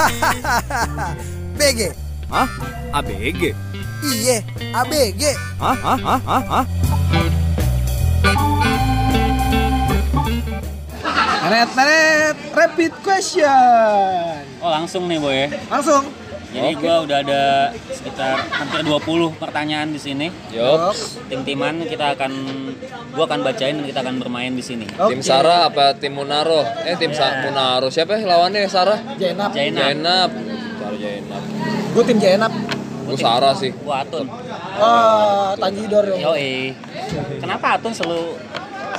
BG. Hah? ABG? Iya, ABG. Hah? Hah? Hah? Hah? Hah? Neret, neret, rapid question. Oh langsung nih boy. Langsung. Jadi gua udah ada sekitar hampir 20 pertanyaan di sini. Yops. Tim-timan kita akan gua akan bacain dan kita akan bermain di sini. Tim Sarah apa tim Munaro? Eh tim Sa Munaro siapa ya lawannya Sarah? Jainap. Jainap. Jainap. Sarah Jainap. Gue tim Jainap. Gue Sarah sih. Gua Atun. Oh, Tanjidor dong. Yoi. Kenapa Atun selalu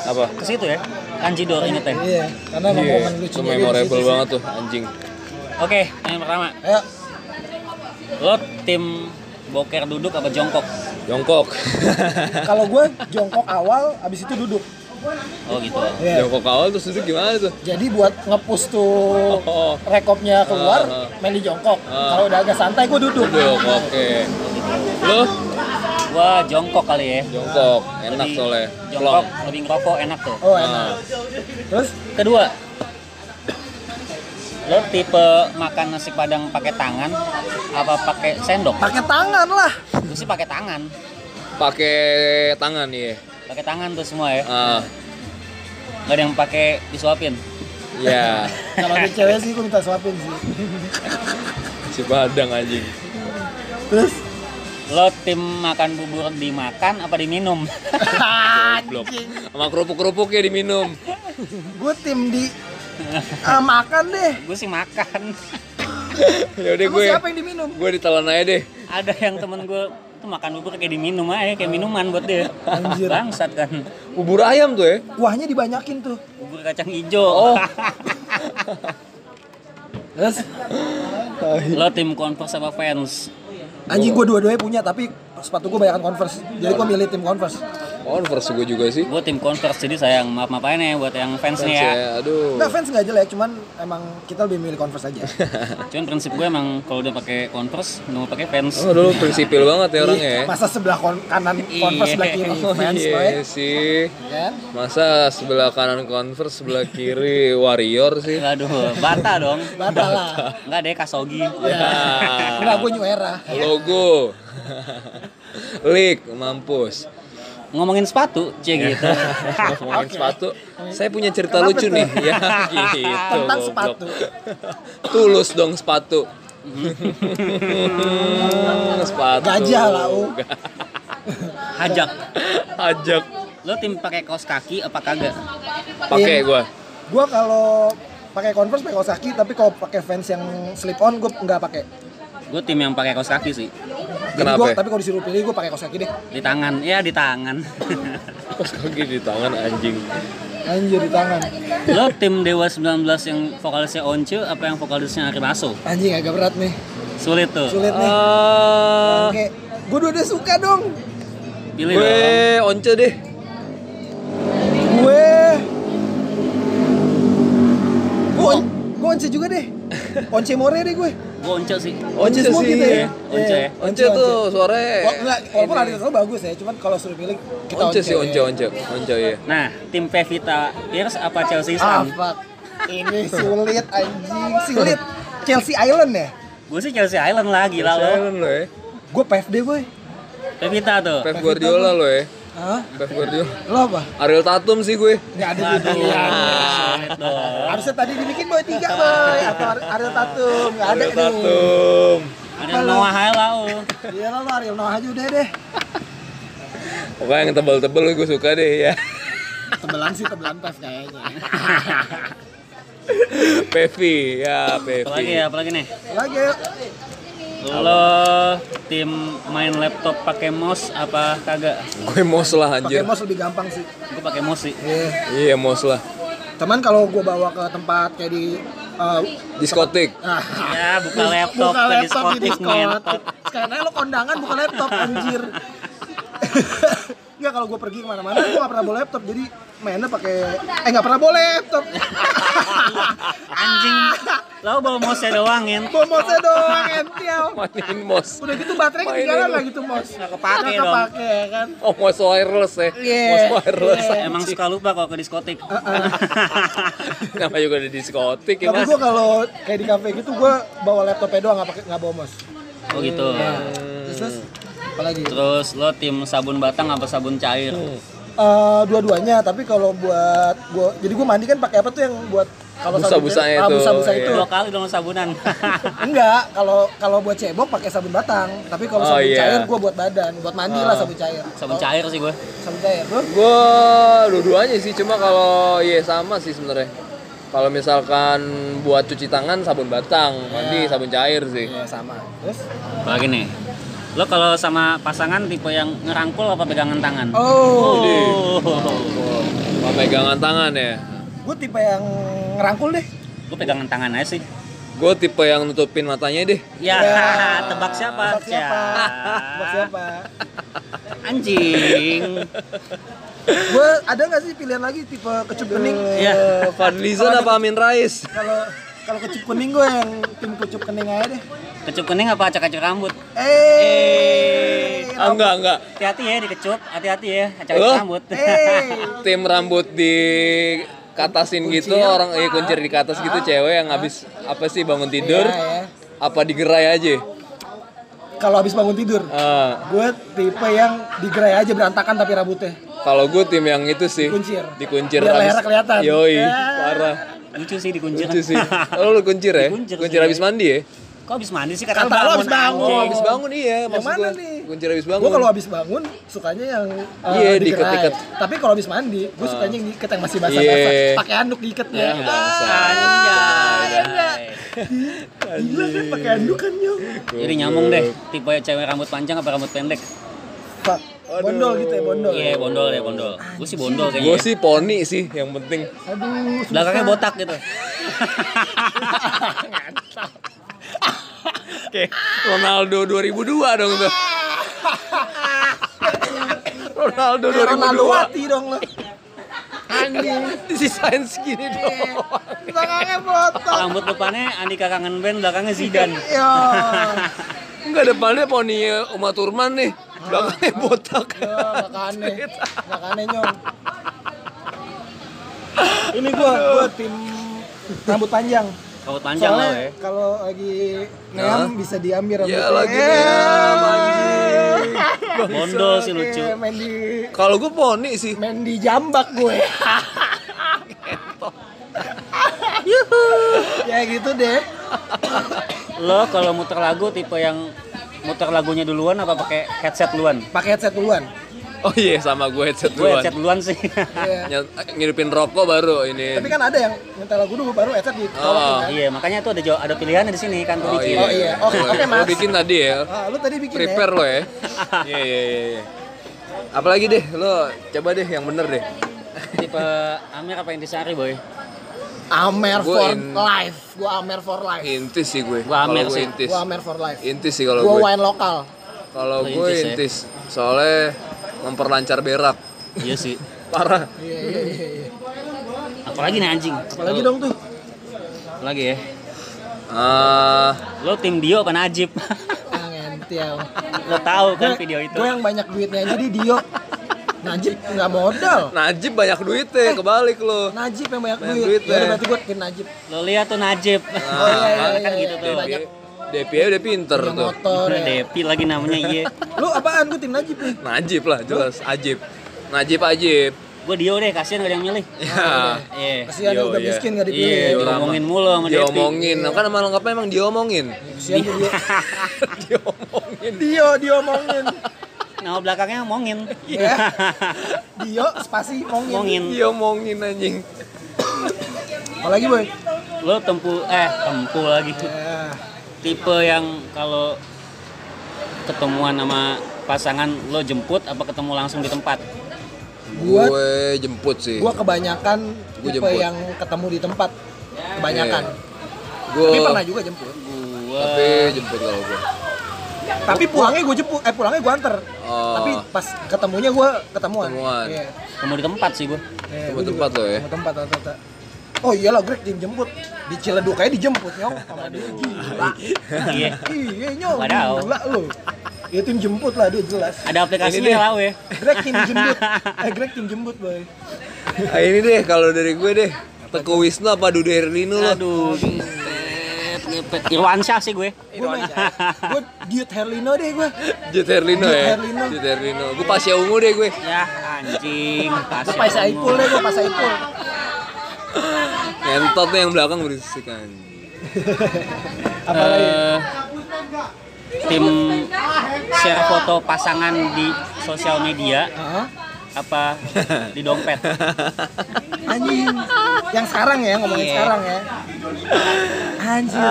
Apa? ke situ ya? Kanjidor inget ya? Iya, karena emang Iya, momen itu di memorable banget tuh anjing. Oke, yang pertama. Ayo, Lo tim boker duduk apa jongkok? Jongkok. kalau gue jongkok awal, abis itu duduk. Oh gitu. Iya. Jongkok awal terus duduk gimana tuh? Jadi buat ngepush tuh Oh. rekopnya keluar, Ah, ah. main di jongkok. Ah. Kalau udah agak santai, gue duduk. Duduk, oke. Lo Gua jongkok kali ya. jongkok, enak Lebih- soalnya. Jongkok Plong. lebih ngerokok enak tuh. Oh, enak. Terus, Kedua, lo tipe makan nasi padang pakai tangan apa pakai sendok? pakai tangan lah. Gue sih pakai tangan. Pakai tangan iya. Pakai tangan tuh semua ya. Ah, Gak ada yang pakai disuapin. ya. Kalau ada cewek sih, gue minta suapin sih. Si Padang anjing. Terus, Lo tim makan bubur dimakan apa diminum? Blok. Sama kerupuk-kerupuknya diminum. gue tim di ah, makan deh. gue sih makan. Ya udah gue. siapa yang diminum? Gue ditelan aja deh. Ada yang temen gue tuh makan bubur kayak diminum aja, kayak minuman buat dia. Anjir. Bangsat kan. Bubur ayam tuh ya. Kuahnya dibanyakin tuh. Bubur kacang hijau. Oh. Terus, lo tim Converse apa fans? anjing gue dua-duanya punya, tapi sepatu gue banyakan Converse. Jadi gue milih tim Converse. Converse gue juga sih. Gue tim Converse jadi sayang maaf maafain ya buat yang fans nih ya. Fans ya, aduh. Enggak fans nggak jelek, cuman emang kita lebih milih Converse aja. Cuman prinsip gue emang kalau udah pakai Converse nggak mau pakai fans. Oh dulu prinsipil banget ya orangnya ya. Iya, Masa sebelah kon- kanan Converse Iya. sebelah kiri Oh fans, iya boy. sih. Kan? Masa sebelah kanan Converse, sebelah kiri Warrior sih. Aduh, bata dong. Bata lah. Enggak deh Kasogi. Ya. Enggak, gue New Era. Logo. Lik, mampus. Ngomongin sepatu, cie gitu. Ngomongin sepatu, saya punya cerita Kenapa lucu tuh? nih. Ya gitu. Tentang goblok. sepatu. Tulus dong sepatu. sepatu. Gajah lah, U. Hajak. Ajak. Lo tim pakai kaos kaki apa kagak? Pakai gua. Gue kalau pakai Converse pakai kaos kaki, tapi kalau pakai fans yang slip on gue nggak pakai. Gue tim yang pakai kaos kaki sih. Kenapa? gua, tapi kalau disuruh pilih gue pakai kaos kaki deh. Di tangan, ya di tangan. Pas kaki di tangan anjing. Anjir di tangan. Lo tim Dewa 19 yang vokalisnya Once apa yang vokalisnya Ari Maso? Anjing agak berat nih. Sulit tuh. Sulit nih. Ah, Oke. Gue dua-dua suka dong. Pilih gue once deh. Gue Gue gue once juga deh. Once more deh gue. Gue Once sih. Once semua sih. kita ya. Once Iya, ya. Once tuh suaranya. Wah, enggak, walaupun ada selalu bagus ya, cuman kalau suruh pilih kita Once sih, once, once, once ya. Nah, tim Pevita Pierce apa Chelsea Ah, Sun? fuck. Ini sulit anjing, sulit. Chelsea Island ya? Gue sih Chelsea Island lah, gila lo. Silent lo ya. Gue PFD boy. Pevita tuh. Pep Guardiola lo ya. Hah? Pep Guardiola. Lo apa? Ariel Tatum sih gue. Nggak ada Aduh, pilihan. sulit dong. Harusnya tadi dibikin boy tiga boy. Atau Ar- Ariel Tatum, nggak ada Ariel. Tatum. Ada Noah Hai lah lo. Iya lah lo Ariel Noah aja udah deh. Pokoknya yang tebal-tebal gue suka deh ya. Tebelan sih tebelan Pef kayaknya. Pevi, ya Pevi. Apalagi ya, apalagi nih. Lagi yuk. Lo tim main laptop pakai mouse apa kagak? Gue mos lah Pakai anjir. mouse lebih gampang sih. Gue pakai mouse sih. Iya. Iya mos lah. Teman kalau gue bawa ke tempat kayak di uh, Diskotik. ah, Ya, buka laptop buka ke laptop di diskotik diskotik. Sekarang lo kondangan buka laptop anjir. Enggak kalau gue pergi ke mana-mana gue gak pernah bawa laptop jadi mainnya pakai eh nggak pernah bawa laptop. Anjing. Lo bawa mouse doang, Ngen. bawa mouse doang enti sinyal. Mainin mos. Udah gitu baterai ketinggalan lu. lagi tuh mos. Nggak kepake Nggak dong. kepake ya kan. Oh, mos wireless ya. Iya. Mos wireless. Emang suka lupa kalau ke diskotik. Nama juga ada diskotik ya, Tapi gue kalau kayak di kafe gitu gue bawa laptopnya doang nggak pakai nggak bawa mos. oh gitu. Terus, terus apalagi? Terus lo tim sabun batang apa sabun cair? Eh, dua-duanya tapi kalau buat gua jadi gue mandi kan pakai apa tuh yang buat kalau sabun- Busa-busanya ah, itu, busa-busa iya. itu Dua kali dong sabunan. enggak kalau kalau buat cebok pakai sabun batang tapi kalau Oh, sabun iya. cair gue buat badan buat mandi lah sabun cair sabun Kalau- cair sih gue. sabun cair bro Gue dua-duanya sih, cuma kalau iya sama sih sebenarnya. Kalau misalkan buat cuci tangan sabun batang, mandi sabun cair sih. Iya sama terus Lagi nih. Lo kalau sama pasangan tipe yang ngerangkul apa pegangan tangan? oh Oh. Mau pegangan tangan ya. Gue tipe yang ngerangkul deh Gue pegangan tangan aja sih. Gue tipe yang nutupin matanya deh. Ya, Ya. tebak siapa? Tebak siapa Ya. Tebak siapa Anjing. gue ada nggak sih pilihan lagi tipe kecup kening. Eh, Fadlizon apa Amin Rais? kalau kalau kecup kening gue yang tim kecup kening aja deh Kecup kening apa acak-acak rambut? eh Ah, enggak, enggak. Hati-hati ya dikecup, hati-hati ya Oh. acak-acak rambut. eh Tim rambut di katasin gitu orang iya kuncir di atas gitu cewek yang habis apa sih bangun tidur Iya, ya. apa digerai aja kalau habis bangun tidur Ah, gue tipe yang digerai aja berantakan tapi rambutnya kalau gue tim yang itu sih Dikuncir. dikuncir Biar lehernya kelihatan. yoi Ya. parah Lucu sih dikuncir. lucu sih oh, lu kuncir ya Dikuncir kuncir habis mandi ya Kok habis mandi sih Kata kata, lo habis bangun. oh habis bangun iya Yang maksud mana gue nih? kuncir habis bangun gue kalau habis bangun sukanya yang uh, Iya, digerai. diikat-ikat. tapi kalau habis mandi gue sukanya yang diikat yang masih Iya. basah-basah pakai handuk diikatnya Ya, bangsa. Anjay. gila kan pakai handuk kan nyong Jadi nyambung deh, tipe cewek rambut panjang apa rambut pendek? Pak, bondol gitu ya bondol Iya, bondol ya bondol. Gue sih bondol gue kayaknya. sih poni sih yang penting aduh Belakangnya botak gitu. Oke, Ronaldo 2002 dong tuh. Ronaldo Kayak Ronaldo 2002. Wati dong lo anjing Disisain segini doang. belakangnya botak Rambut depannya Andika kangen band, belakangnya Zidane. ya Enggak depannya poni Uma Thurman nih. Belakangnya botak. Ya, gak aneh gak aneh nyong ini gua gua tim rambut panjang Rambut panjang Soalnya ya. kalau lagi neam bisa diambil Ya rambutnya. lagi Eh. neam, anjing. Bondol sih lucu. Kalau gue poni sih. main di jambak gue. Yuhu. ya gitu deh. Lo kalau muter lagu tipe yang muter lagunya duluan apa pakai headset duluan? Pakai headset duluan. Oh iya sama gue headset Gue duluan. headset duluan sih. Iya. Ngidupin rokok baru ini. Tapi kan ada yang nyetel lagu dulu baru headset di Oh. kan. Iya, makanya tuh ada jo- ada pilihannya di sini kan tuh Oh bikin. iya. Oh, iya. Oke, oke, Lo Mas. bikin tadi ya. Ah, lu tadi bikin Prepare lo ya. Iya iya iya. iya. Apalagi deh lo coba deh yang bener deh. Tipe Amir apa Intisari, boy? ya. Amer Gua for in- life. Gua Amer for life. Intis sih gue. Gua Amer sih. intis. Gua Amer for life. Intis sih kalau Gua gue. wine lokal. Kalau Oh, gue intis ya. intis. Soalnya memperlancar berak. Iya sih. Parah. Iya iya iya. iya. Apalagi nih anjing? Apalagi dong tuh. Apalagi ya? Ah, Lo tim Dio apa Najib? Ah, ngentiau. Lo tahu kan video itu? Gue yang banyak duitnya jadi Dio. Najib nggak modal. Najib banyak duitnya, kebalik lo. Najib yang banyak, Banyak duit. duit, Ya ya. berarti gue tim Najib. Lo lihat tuh Najib. Oh iya iya iya. kan iya, gitu iya. tuh. Banyak Depi aja udah pinter punya tuh. motor ya. Depi lagi namanya iya. Lu apaan? Gue tim Najib nih. Najib lah, jelas. Ajib. Najib Ajib. Gue Dio deh, kasihan gak ada yang milih. Ya. Iya. Kasihan dia Yo, udah iya. miskin gak dipilih. Iya, diomongin mulu sama Depi. Diomongin. Kan nama lengkapnya emang diomongin. Kasihan dia Dio. diomongin. Dio diomongin. Nama belakangnya Mongin. Ya. Dio spasi mongin. Mongin. Diomongin anjing. Apalagi boy? Lo tempu eh tempu lagi. Tipe yang kalau ketemuan sama pasangan lo jemput apa ketemu langsung di tempat? Gua Gue jemput sih. gua kebanyakan Gua tipe jemput. yang ketemu di tempat. Kebanyakan. Gue Tapi pernah juga jemput. Gua tapi jemput kalau gue. Tapi pulangnya gue jemput, eh pulangnya gue anter. Oh. Tapi pas ketemunya gue ketemuan. Ketemuan. Iya. ketemu di tempat sih gue. Temu gua juga. tempat lo ya. Temu tempat. Oh iyalah Greg tim jemput. Di Ciledug kayak dijemput nyok sama dia gila. Iya. Iya nyok. Wadaw. Gila lu. Ya tim jemput lah dia jelas. Ada aplikasinya lah we. Greg tim jemput. Eh Greg tim jemput boy. Ah, ini deh kalau dari gue deh. Teguh Wisnu apa Dude Herlino lo? Aduh, ngepet. Irwansyah sih gue. Gue main. Gue Diut Herlino deh gue. Jut Herlino ya? Herlino. Jut Herlino. Gue Pasya Ungu deh gue. Ya anjing. Gue Pak Saipul deh gue Pak Saipul. Ngentot tuh yang belakang berisik anjing. Apa lagi? Eh, tim share foto pasangan di sosial media apa di dompet? Anjing. Yang sekarang ya ngomongin Iya. sekarang ya. Anjir.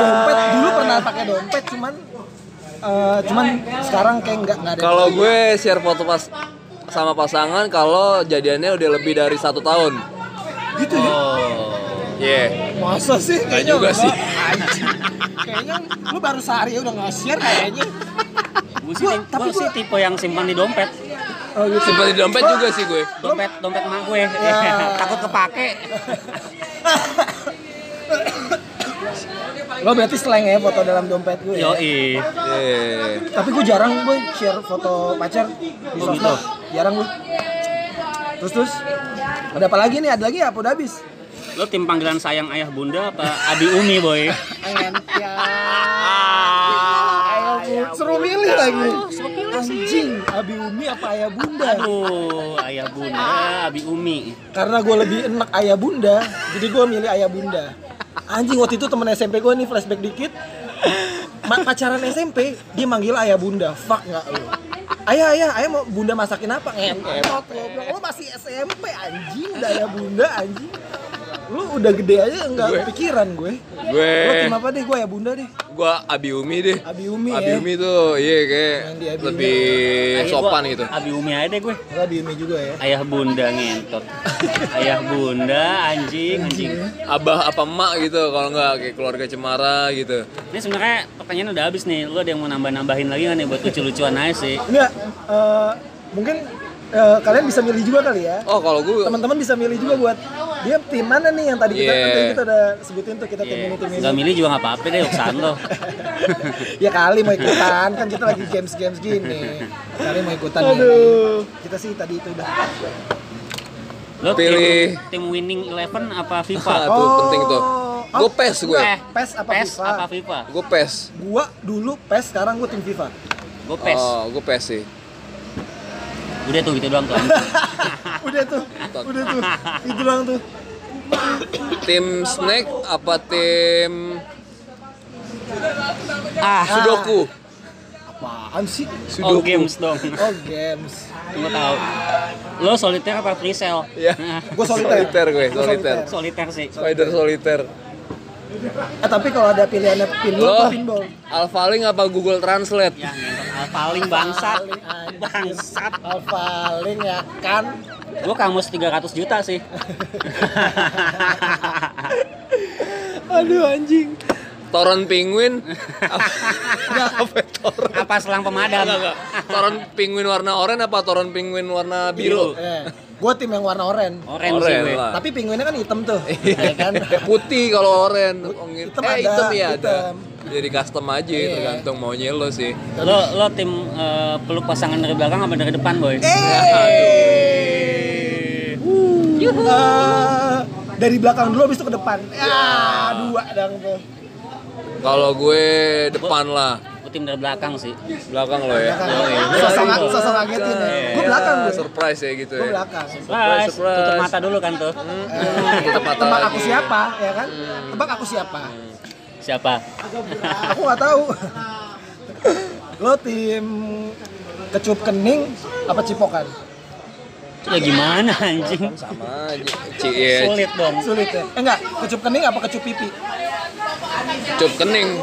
Dompet dulu pernah pakai dompet cuman eh, cuman sekarang kayak nggak nggak ada. Kalau gue share foto pas sama pasangan kalau jadiannya udah lebih dari satu tahun. Gitu ya. Oh. Iya. Masa sih? Kayaknya juga enggak. sih. Kayaknya lu baru sehari udah nge-share kayaknya. Gue sih, tapi gua sih gua- tipe yang simpan di dompet. Oh, gitu. Simpan di dompet juga sih gue. Dompet dompet emak gue. Ya. Takut kepake. Lo berarti slang ya foto dalam dompet gue. Ya? Yoi. Iya. Tapi gue jarang gue share foto pacar di Oh, sosmed. gitu. Jarang gue. Terus terus ada apa lagi nih? Ada lagi ya? Apa udah habis? Lo tim panggilan sayang ayah bunda apa Abi Umi boy? seru milih lagi. Anjing, Abi Umi apa ayah bunda? Aduh, ayah bunda Abi Umi. Karena gue lebih enak ayah bunda, jadi gue milih ayah bunda. Anjing waktu itu temen SMP gue nih flashback dikit. Ma- pacaran SMP, dia manggil ayah bunda. Fuck nggak lu? Ayah, ayah, ayah mau bunda masakin apa? Ngentot lo, masih SMP anjing, udah ayah bunda anjing. Lu udah gede aja nggak kepikiran gue. Gue Lo tim apa deh? Gue ayah bunda deh. gue Abi Umi deh. Abi Umi Abi ya. Umi tuh iya kayak di Abi lebih Ayah sopan gua gitu. Abi Umi aja deh gue. Gue Abi Umi juga ya. Ayah bunda ngentot. ayah bunda anjing anjing. Abah apa emak gitu kalau nggak kayak keluarga Cemara gitu. Ini sebenarnya pertanyaan udah habis nih. Lo ada yang mau nambah-nambahin lagi nggak nih buat lucu-lucuan aja sih? Enggak, eh, mungkin eh, kalian bisa milih juga kali ya. Oh kalau gue Teman-teman bisa milih juga buat dia tim mana nih yang tadi kita Yeah. tadi kita udah sebutin tuh kita tim Iya. ini tim ini. Gak milih juga nggak apa-apa deh urusan lo. ya kali mau ikutan kan kita lagi games games gini. Kali mau ikutan. ya. Kita sih tadi itu udah. Lo Pilih. tim, tim winning eleven apa FIFA? tuh penting tuh. Oh. Gue PES gue. Eh, PES apa PES FIFA? apa FIFA? Gue PES. Gua dulu PES sekarang gua tim FIFA. Gue PES. Oh, gue PES sih. Udah tuh gitu doang tuh. udah tuh, udah tuh. Itu doang tuh. Tim Snake apa tim ah, Sudoku? Apaan sih? oh games dong. Oh games. Gue tahu. Lo soliter apa free cell? Iya. Gua soliter. Soliter gue, soliter. soliter sih. Spider soliter. Eh tapi kalau ada pilihannya pinball, Lo gua pinball. Alphalink apa Google Translate? Ya, bangsat. Alfaling, anjir. Bangsat. Alfaling ya kan. Gue kamus 300 juta sih. Aduh anjing. Toron penguin. apa toron? apa selang pemadam? Toron penguin warna oranye apa toron penguin warna biru? Eh, gua tim yang warna oranye. Orange sih Oranye gue. lah. Tapi pinguinnya kan hitam tuh. ya kan? Putih kalau oranye. Hitam eh, ada, hitam ya ada. Jadi custom aja Iya. tergantung maunya lo sih. Lo lo tim eh, peluk pasangan dari belakang apa dari depan, boy? Eh, dari belakang dulu habis itu ke depan. Ya, dua dong tuh. Kalau gue depan lah. Gue tim dari belakang sih. Belakang lo ya. Sosok sosok ngagetin ya. Gua belakang Ya, gue. surprise ya gitu Gua ya. belakang. Surprise, surprise. tutup mata dulu kan tuh. Eh, Tutup mata Tebak aku siapa, ya kan? Tebak aku siapa? Siapa? Aku nggak tahu. Lo tim kecup kening apa cipokan? Ya gimana anjing? Sama aja. Sulit dong. Sulit ya? Eh enggak, kecup kening apa kecup pipi? cup kening.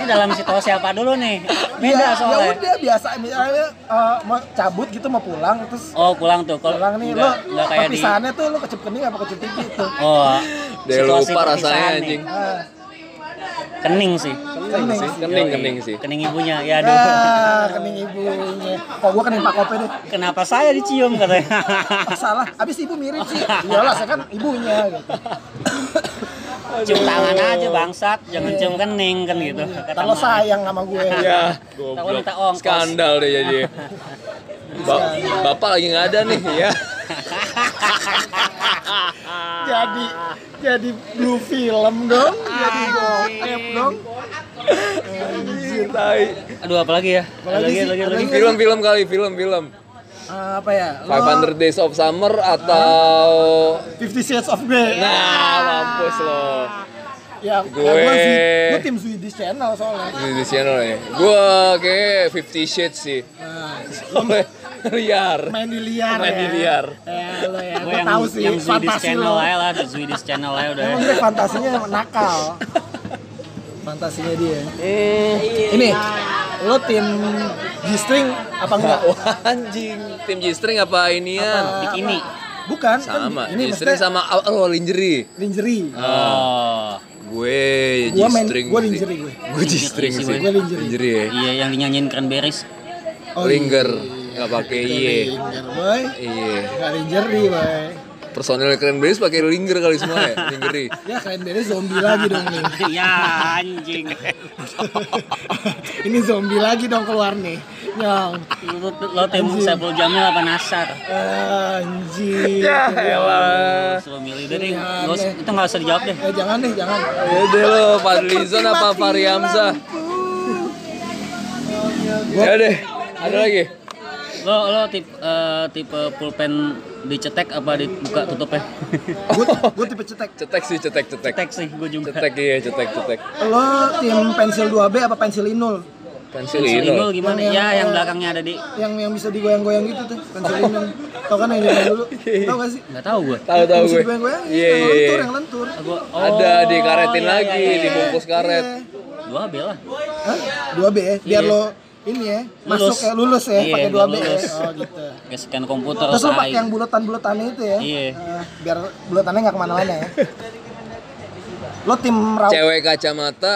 Ini dalam situasi apa dulu nih? Beda Ya, ya soalnya. udah biasa misalnya eh, mau cabut gitu mau pulang terus Oh pulang tuh. Kalau pulang nih lo nggak nggak kayak di. perpisahannya tuh lo kecup kening apa kecup pipi tuh? Oh. Dia lupa rasanya anjing. Ah, Kening sih. Kening sih. Kening, kening sih. Kening ibunya. Ya aduh. Ah, kening ibunya. Kok gua kening Pak Kope deh. Kenapa saya dicium katanya? Ah, salah. Abis ibu mirip sih. Iyalah, saya kan ibunya gitu. cium tangan aja bangsat, jangan cium kening kan gitu. Kata Kalau sayang sama gue. Ya, minta ongkos. Skandal deh jadi. Ba- Bapak lagi nggak ada nih ya. Jadi jadi blue film dong. Jadi bokep dong. Tai. Aduh apalagi ya? Apalagi sih? lagi, Ada lagi. lagi? Film-film kali, film-film. Ah, apa ya? Lo 500 Days of Summer atau Fifty Shades of Grey. Nah, mampus lo. Ya, Gue- ya gue sih, gue tim Swedish Channel soalnya. Di channel ya. Gua kayak 50 Shades sih. Nah, liar. main di liar Main ya. di liar. Ya, lo ya, Gue gue yang, tahu sih yang Swedish Channel aja lah, Swedish Channel aja udah. Emang dia fantasinya nakal. Fantasinya dia. Hmm. Ini, lo tim G-string apa enggak? Wah, anjing. Tim G-string apa inian? Bikini. Bukan, Sama. kan ini G-string sama oh, lingerie. lingerie. Oh. Gue main- G-string. sih. lingerie gue. Gue G-string Iya sih, sih. gue lingerie. Lingerie ya. Iya yang dinyanyiin Cranberries. Oh, Linger. Enggak pakai iye. Linger, boy. Iya. Enggak lingerie, boy. Personel Cranberries pakai linger kali semua ya, lingerie. Ya beres zombie lagi dong nih. ya anjing. Ini zombie lagi dong keluar nih. Nyong. Lo, lo tim Anjing. Saiful Jamil apa Nasar? Anjing. Ya elah. Suruh milih deh deh. Iya, itu nggak usah dijawab deh. Eh jangan deh, jangan. Ya deh lo, Fadlizon apa Fahri Hamzah? Ya deh, ada lagi. Lo lo tipe eh, tipe pulpen dicetek apa dibuka tutupnya? Gue gue tipe cetek. Cetek sih, cetek, cetek. Cetek sih gue juga. Cetek iya, cetek, cetek. Lo tim pensil 2B apa pensil inul? Pensil Pensil inul. inul gimana? Yang- Ya yang- yang belakangnya ada di Yang yang bisa digoyang-goyang gitu tuh, pensil inul. Tau kan yang zaman dulu? Tau gak sih? nggak tahu gue. Tahu tahu Yang bisa gue. digoyang-goyang, Iya, yang iya, lentur, iya. yang lentur. Oh, Ada dikaretin iya, lagi, iya, iya. dibungkus karet. Iya. Dua B lah. Hah? 2B ya? Biar Iya. lo ini ya, masuk ya lulus ya, Iya, pakai biar 2B ya. lulus. Oh gitu. Scan komputer Terus lo tai. pakai yang buletan-buletannya itu ya? Iya. Eh, biar buletannya nggak ke mana-mana ya. Lo tim raw. Cewek kacamata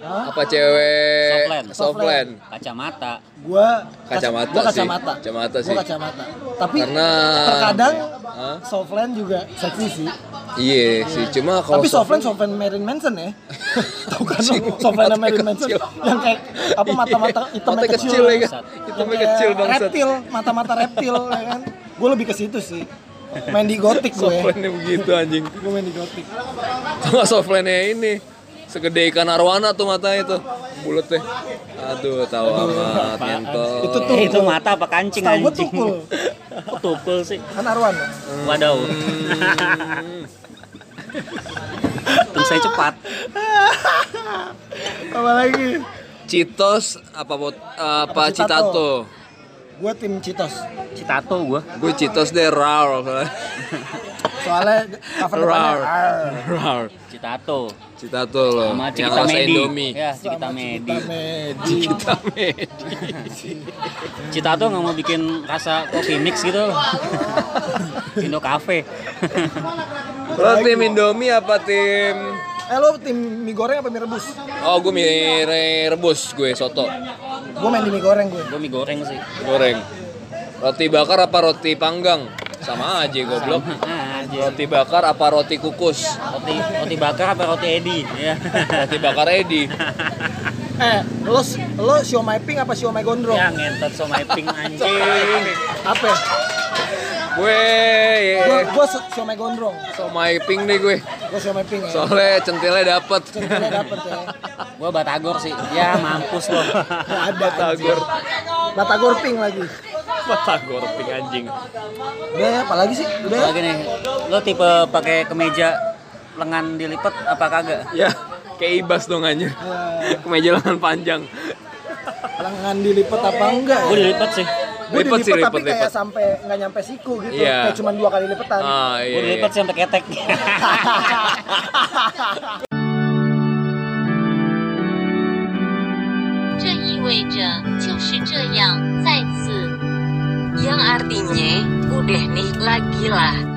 Hah? apa cewek Softland. softland? Kacamata. Gua Kacamata gua sih. kacamata. Kacamata Gua sih. kacamata. Tapi Karena- terkadang Hah? softland juga seksi sih. Iya sih, cuma kalau Tapi softland softland Marilyn Manson ya. Tahu kan Mata Marilyn Manson yang kayak apa mata-mata hitamnya Mata kecil. kecil ya kan? Hitamnya kecil bangsat. Reptil, mata-mata reptil ya kan. Gue lebih ke situ sih. Main di gotik gue. Softlandnya begitu anjing. Gue main di gotik. Sama softlandnya ini segede ikan arwana tuh matanya tuh bulat teh. Aduh, tahu amat nyentuh. Itu tuh. Eh, itu mata apa kancing Setahu anjing? tukul. Kok tukul sih? Kan Arwan. Waduh. Hmm. Terus saya cepat. Apa lagi? Citos apa bot apa Apa Citato? Citato? Gue tim Citos. Citato gua. Gue Citos deh rar. Soalnya cover depannya Rar. R. Rar. Citato. Citato loh. Sama Yang Cikita rasa Medi. Indomie. Ya, Cikita Sama Medi. Cikita Medi. Cikita Medi. Citato nggak mau bikin rasa kopi mix gitu loh. Indo Cafe. Lo tim Indomie apa tim Eh lo tim mie goreng apa mie rebus? Oh, gue mie rebus gue soto. Gue main di mie goreng gue. Gua mie goreng sih. Goreng. Roti bakar apa roti panggang? Sama aja goblok. Ah, aja. Roti bakar apa roti kukus? Roti roti bakar apa roti edi? Ya. Roti bakar Edi. Eh, lo lo siomay pink apa siomay gondrong? Ya ngentot somai pink anjing. Apa? Gue Gue ya, gue siomay gondrong. somai pink nih gue. Gue siomay pink ya. Soalnya centilnya dapet. Centilnya dapet ya. Gua batagor sih. Ya mampus. Gak ada Batagor. Batagor pink lagi Batagor pink anjing. Udah ya, apa lagi sih? Udah ya? Lagi nih, lo tipe pakai kemeja lengan dilipat apa kagak? Ya, kayak ibas dong aja. Ya, Kemeja lengan panjang. lengan dilipet apa enggak Gue ya? dilipat sih. Gue Lipet sih, dilipet tapi lipet, kayak lipet. sampai nggak nyampe siku gitu. Iya. Kayak cuma dua kali lipetan. Ah, Gue iya. dilipat sih sampai ketek. 这意味着就是这样，再次。 Yang artinya, udah nih lagi lah.